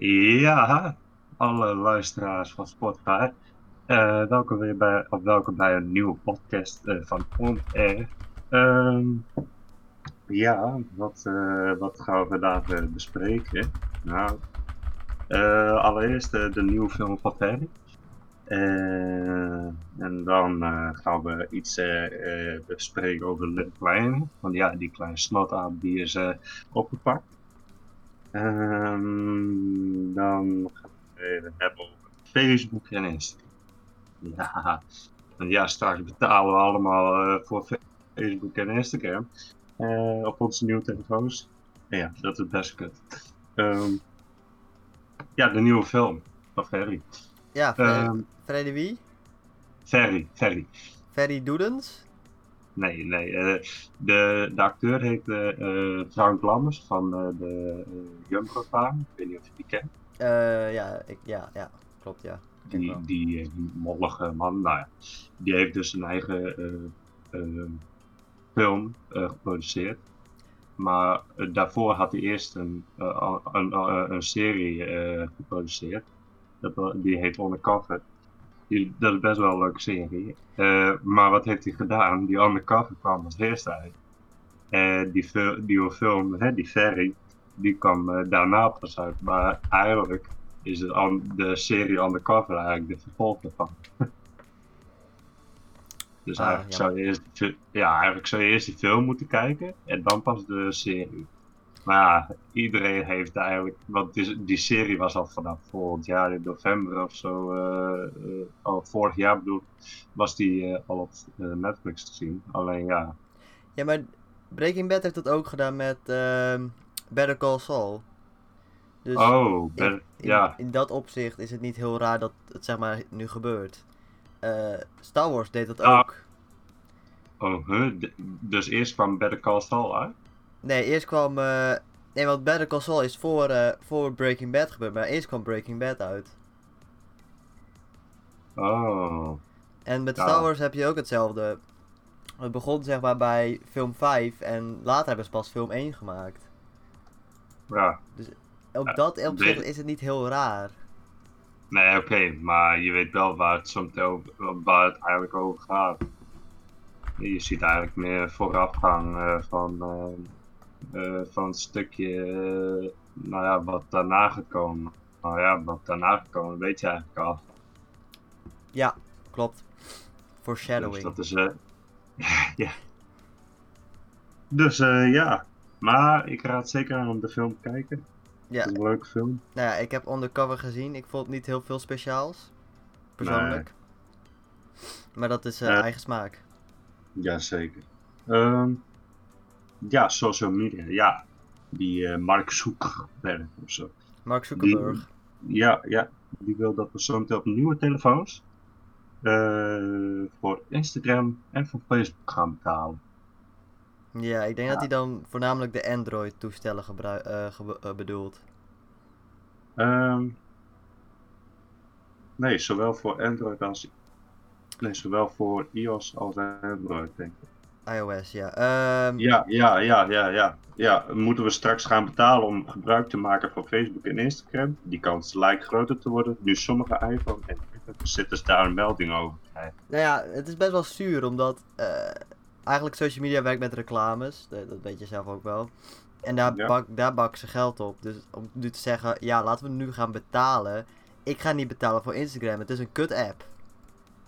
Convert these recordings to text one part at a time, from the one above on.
Ja, alle luisteraars van Spotify. Uh, welkom weer bij, of welkom bij een nieuwe podcast uh, van On Air. Um, ja, wat, uh, wat gaan we vandaag bespreken? Nou, allereerst de nieuwe film van Ferry. en dan gaan we iets bespreken over Little Kleine. Want ja, die kleine snotaap die is opgepakt. Um, dan gaan we even hebben over Facebook en Instagram. Ja, ja straks betalen we allemaal uh, voor Facebook en Instagram uh, op onze nieuwe telefoons. Ja, dat is best kut. Um, ja, de nieuwe film van Ferry. Ja, Ferry, um, Ferry wie? Ferry, Ferry. Ferry Doedens? Nee, nee. Uh, de, de acteur heet uh, Frank Lammers van de Jumbo Farm. Ik weet niet of je die kent. ja, ik, ja, ja, klopt, ja. Die, die, die mollige man, nou ja, die heeft dus een eigen film geproduceerd. Maar daarvoor had hij eerst een, een, een, een serie geproduceerd. Dat, die heet Undercover dat is best wel een leuke serie. Uh, maar wat heeft hij gedaan? Die undercover kwam als eerste uit. Uh, die, die film, hè, die serie, die kwam uh, daarna pas uit. Maar eigenlijk is het de serie Undercover eigenlijk de vervolg ervan. dus ah, eigenlijk, zou je eerst, ja, eigenlijk zou je eerst die film moeten kijken en dan pas de serie. Maar ja, iedereen heeft eigenlijk, want die, die serie was al vanaf volgend jaar in november of zo, uh, al vorig jaar bedoel was die uh, al op Netflix te zien. Alleen ja. Ja, maar Breaking Bad heeft dat ook gedaan met ehm, Better Call Saul. Dus oh, in, ja. In dat opzicht is het niet heel raar dat het zeg maar nu gebeurt. Star Wars deed dat ook. Oh, huh? dus eerst kwam Better Call Saul uit? Nee, eerst kwam. Uh, nee, want Better Call Saul is voor, uh, voor Breaking Bad gebeurd, maar eerst kwam Breaking Bad uit. Oh. En met Star Wars heb je ook hetzelfde. Het begon zeg maar bij film 5 en later hebben ze pas film 1 gemaakt. Ja. Dus op dat opzicht is het niet heel raar. Nee, oké, maar je weet wel waar het, soms over, waar het eigenlijk over gaat. Je ziet eigenlijk meer voorafgang uh, van uh, van het stukje, uh, nou ja, wat daarna gekomen. Nou ja, wat daarna gekomen, weet je eigenlijk al. Ja, klopt. Foreshadowing. Dus dat is, uh, ja. Dus ja, maar ik raad zeker aan om de film te kijken. Ja. Het is een leuke film. Nou ja, ik heb Undercover gezien. Ik vond niet heel veel speciaals. Persoonlijk. Maar dat is eigen smaak. Jazeker. Um, ja, social media. Ja, die uh, Mark Zuckerberg of zo. Mark Zuckerberg. ja, ja, die wil dat we op nieuwe telefoons uh, voor Instagram en voor Facebook gaan betalen. Ja, ik denk dat hij dan voornamelijk de Android-toestellen uh, bedoelt. Um, nee, zowel voor Android als. Nee, zowel voor iOS als Android, denk ik iOS, ja. Um... Ja, ja, ja, ja, ja. Ja, moeten we straks gaan betalen om gebruik te maken van Facebook en Instagram? Die kans lijkt groter te worden. Nu sommige iPhone en zitten ze daar een melding over Nou ja, het is best wel zuur, omdat uh, eigenlijk social media werkt met reclames. Dat, weet je zelf ook wel. En daar, bak, daar bakken ze geld op. Dus om nu te zeggen, ja, laten we nu gaan betalen. Ik ga niet betalen voor Instagram, het is een kut app.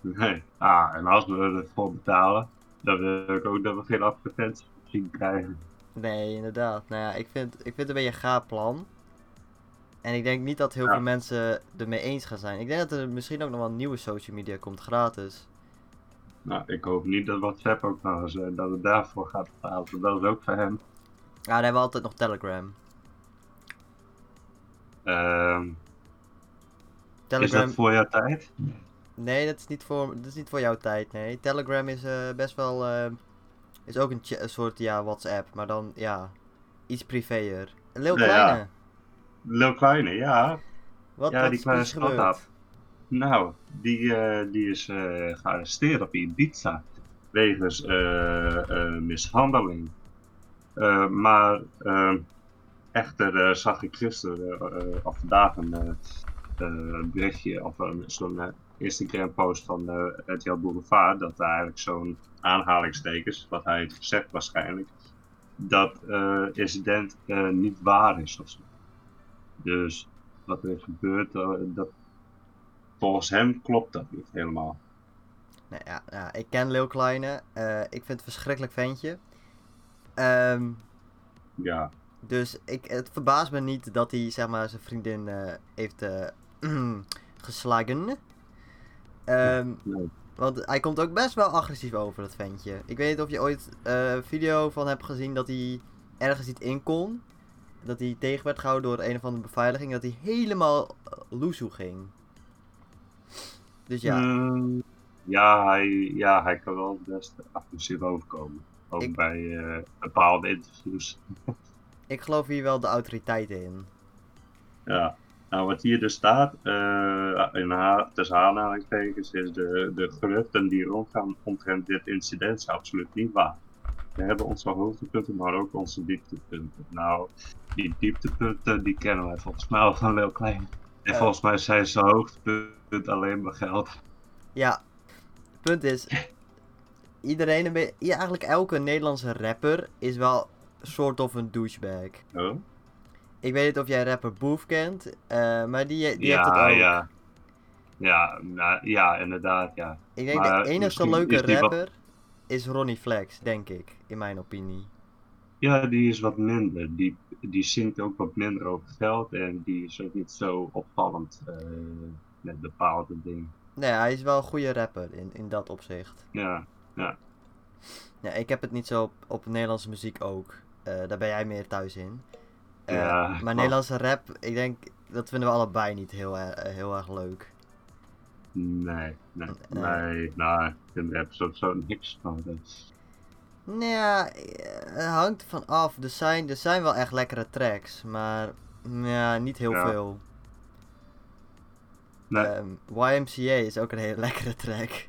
Nee, ah, en als we ervoor betalen, dan wil ik ook dat we geen advertenties zien krijgen. Nee, inderdaad. Nou ja, ik vind, ik vind het een beetje een gaaf plan. En ik denk niet dat heel veel mensen ermee eens gaan zijn. Ik denk dat er misschien ook nog wel een nieuwe social media komt, gratis. Nou, ik hoop niet dat WhatsApp ook nog eens, uh, dat het daarvoor gaat betalen. Dat is ook voor hem. Ja, dan hebben we altijd nog Telegram. Um, Telegram... Is dat voor jouw tijd? Nee, dat is niet voor, dat is niet voor jouw tijd, nee. Telegram is uh, best wel... Uh, is ook een, een, soort, ja, WhatsApp. Maar dan, ja, iets privéer. Lil Kleine. Ja. Lil Kleine, ja. Wat, ja, wat die kleine schat Nou, die, uh, die is gearresteerd op Ibiza. Wegens mishandeling. maar echter zag ik gisteren of vandaag een berichtje of zo'n Instagram post van uh, RTL Boulevard dat eigenlijk zo'n aanhalingstekens, wat hij heeft gezegd waarschijnlijk, dat uh, incident uh, niet waar is of zo. Dus wat er is gebeurd, uh, dat, volgens hem klopt dat niet helemaal. Nee, ja, ja, ik ken Leeuw Kleine. ik vind het een verschrikkelijk ventje. Um, ja. Dus ik, het verbaast me niet dat hij zeg maar, zijn vriendin heeft geslagen. Um, nee. Want hij komt ook best wel agressief over, dat ventje. Ik weet niet of je ooit uh, een video van hebt gezien dat hij ergens niet in kon. Dat hij tegen werd gehouden door een of andere beveiliging. Dat hij helemaal uh, loesoe ging. Dus ja. Mm, ja, hij, ja, hij kan wel best agressief overkomen. Ook bij uh, bepaalde interviews. ik geloof hier wel de autoriteiten in. Ja. Nou, wat hier dus staat, uh, in haar, tussen aanhalingstekens, is de, de geruchten die rondgaan omtrent dit incident absoluut niet waar. We hebben onze hoogtepunten, maar ook onze dieptepunten. Nou, die dieptepunten, die kennen wij volgens mij al van heel klein. En volgens mij zijn ze hoogtepunt alleen maar geld. Ja, het punt is, iedereen, een beetje, eigenlijk elke Nederlandse rapper is wel soort of een douchebag. Oh? Ik weet niet of jij rapper Boef kent, uh, maar die, die ja, heeft het ook. Ja, ja, nou, ja inderdaad, ja. Ik denk maar de enige leuke rapper is Ronnie Flex, denk ik, in mijn opinie. Ja, die is wat minder. Die, die zingt ook wat minder over geld en die is ook niet zo opvallend uh, met bepaalde dingen. Nee, hij is wel een goede rapper in, in dat opzicht. Ja, ja. Ja, ik heb het niet zo op, op Nederlandse muziek ook. Uh, daar ben jij meer thuis in. Ja, maar Nederlandse rap, ik denk, dat vinden we allebei niet heel, uh, heel erg leuk. Nee, nee, nee, nee nou, ik vind rap sowieso niks van. Dus. Nou ja, het hangt van af. Er zijn, er zijn wel echt lekkere tracks, maar ja, niet heel ja. veel. Nee. Um, YMCA is ook een hele lekkere track.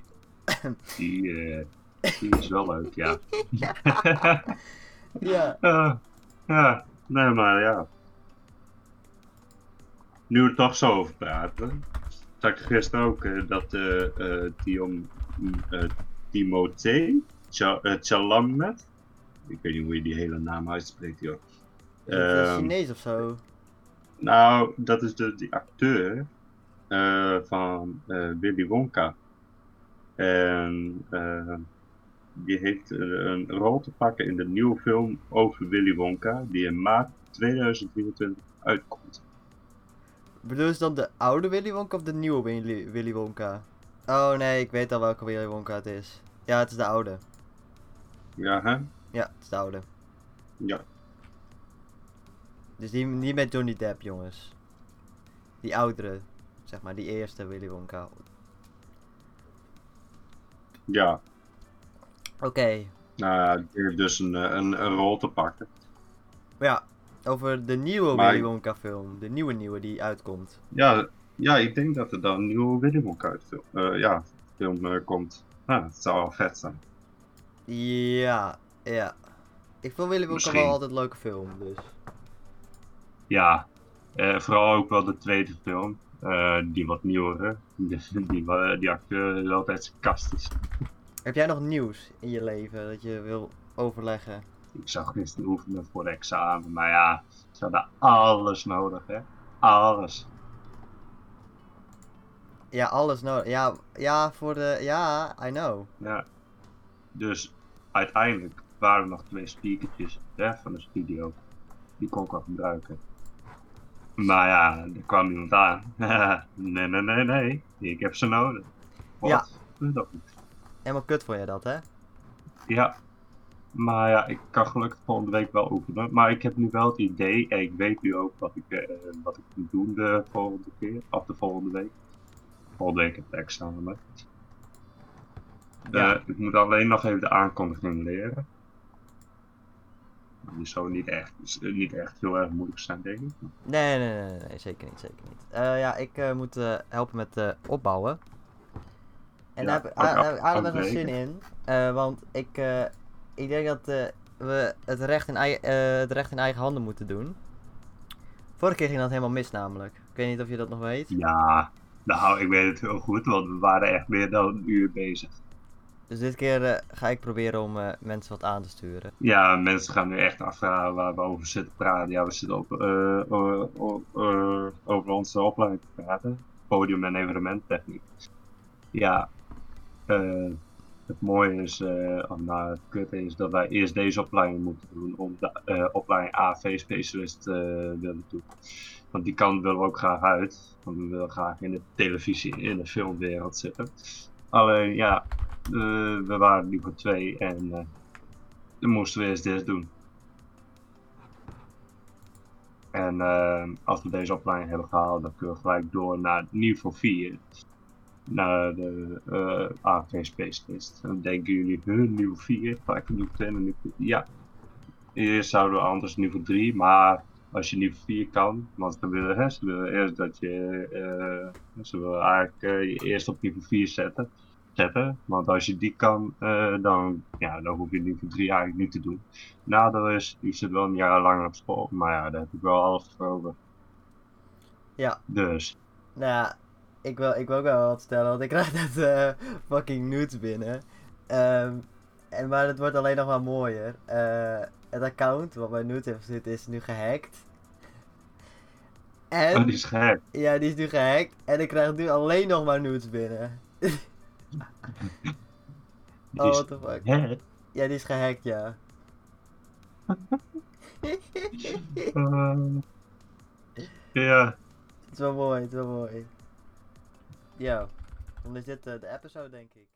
Die, uh, die is wel leuk, ja. ja. Uh, ja. Nee, maar ja. Nu we er toch zo over praten. Zag ik gisteren ook uh, dat uh, uh, Dion, Timothée Chalamet. Ik weet niet hoe je die hele naam uitspreekt, joh. Is um, Chinees of zo? Nou, dat is de, die acteur van Willy Wonka. En die heeft een rol te pakken in de nieuwe film over Willy Wonka, die in maart 2024 uitkomt. Bedoel je dan de oude Willy Wonka of de nieuwe Willy, Willy Wonka? Oh nee, ik weet al welke Willy Wonka het is. Ja, het is de oude. Ja, hè? Ja, het is de oude. Ja. Dus die, niet met Johnny Depp, jongens. Die oudere, zeg maar, die eerste Willy Wonka. Ja, Oké. Nou ja, die heeft dus een, eh, een, een rol te pakken. Ja, over de nieuwe maar... Willy Wonka film. De nieuwe nieuwe die uitkomt. Ja, ja ik denk dat er dan een nieuwe Willy Wonka uit film, uh, ja, film uh, komt. Het zou wel vet zijn. Ja, ja. Ik vind Willy Wonka wel altijd een leuke film, dus. Ja, uh, vooral ook wel de tweede film. die wat nieuwere. Die, die, die acteur is altijd sarcastisch. Heb jij nog nieuws in je leven dat je wil overleggen? Ik zag gisteren oefenen voor de examen, maar ja, ze hadden alles nodig, hè? Alles. Ja, alles nodig. Ja, ja, voor de. Ja, I know. Ja. Dus uiteindelijk waren er nog twee speakertjes hè, van de studio. Die kon ik wel gebruiken. Maar ja, er kwam iemand aan. nee, nee, nee, nee. Ik heb ze nodig. Wat? Ja. Dat niet. Helemaal kut voor je dat, hè? Ja. Maar ja, ik kan gelukkig volgende week wel oefenen. Maar ik heb nu wel het idee, en ik weet nu ook wat ik, uh, wat ik moet doen de volgende keer, of de volgende week. Volgende week heb ik examen. Ja. Uh, ik moet alleen nog even de aankondiging leren. Die zou niet echt, niet echt heel erg moeilijk zijn, denk ik. Nee, nee, nee, nee zeker niet. Zeker niet. Uh, ja, ik moet helpen met opbouwen. En daar heb ik aardig wel zin in. Uh, want ik, uh, ik denk dat uh, we het recht, in eigen, het recht in eigen handen moeten doen. Vorige keer ging dat helemaal mis namelijk. Ik weet niet of je dat nog weet. Ja, nou, ik weet het heel goed, want we waren echt meer dan een uur bezig. Dus dit keer eh, ga ik proberen om eh, mensen wat aan te sturen. Ja, mensen gaan nu echt afvragen waar we over zitten praten. Ja, we zitten op, eh, over onze opleiding te praten. Podium- en evenementtechniek. Ja, eh, het mooie is, of nou het kutte is dat wij eerst deze opleiding moeten doen om de eh, opleiding AV-specialist willen doen. Want die kant willen we ook graag uit. Want we willen graag in de televisie, in de filmwereld zitten. Alleen ja, we waren nu voor twee en dan moesten we eerst dit doen. En als we deze opleiding hebben gehaald, dan kunnen we gelijk door naar niveau 4. Naar de eh AV Specialist. En dan denken jullie, huh, niveau 4? Gelijk van niveau 2 naar niveau 4? Ja. Eerst zouden we anders niveau 3, maar als je niveau 4 kan, want ze willen, hè, ze willen eerst dat je, eh, ze willen eigenlijk eh, je eerst op niveau 4 zetten zetten. Want als je die kan, eh, dan, ja, dan hoef je niveau 3 eigenlijk niet te doen. Nadeel is, je zit wel een jaar langer op school, maar ja, daar heb ik wel alles voor over. Ja. Dus, Nou ja, ik wil, ik wil ook wel wat stellen, want ik krijg net eh, fucking nudes binnen. Ehm, en, maar het wordt alleen nog maar mooier. Eh, het account wat bij nudes heeft gezet is nu gehackt. En, oh, die is gek. ja, die is nu gehackt. En ik krijg nu alleen nog maar nudes binnen. Oh, what the fuck. Ja, die is gehackt, ja. Ja, Het is wel mooi, het is wel mooi. Ja, dan is dit de episode, denk ik.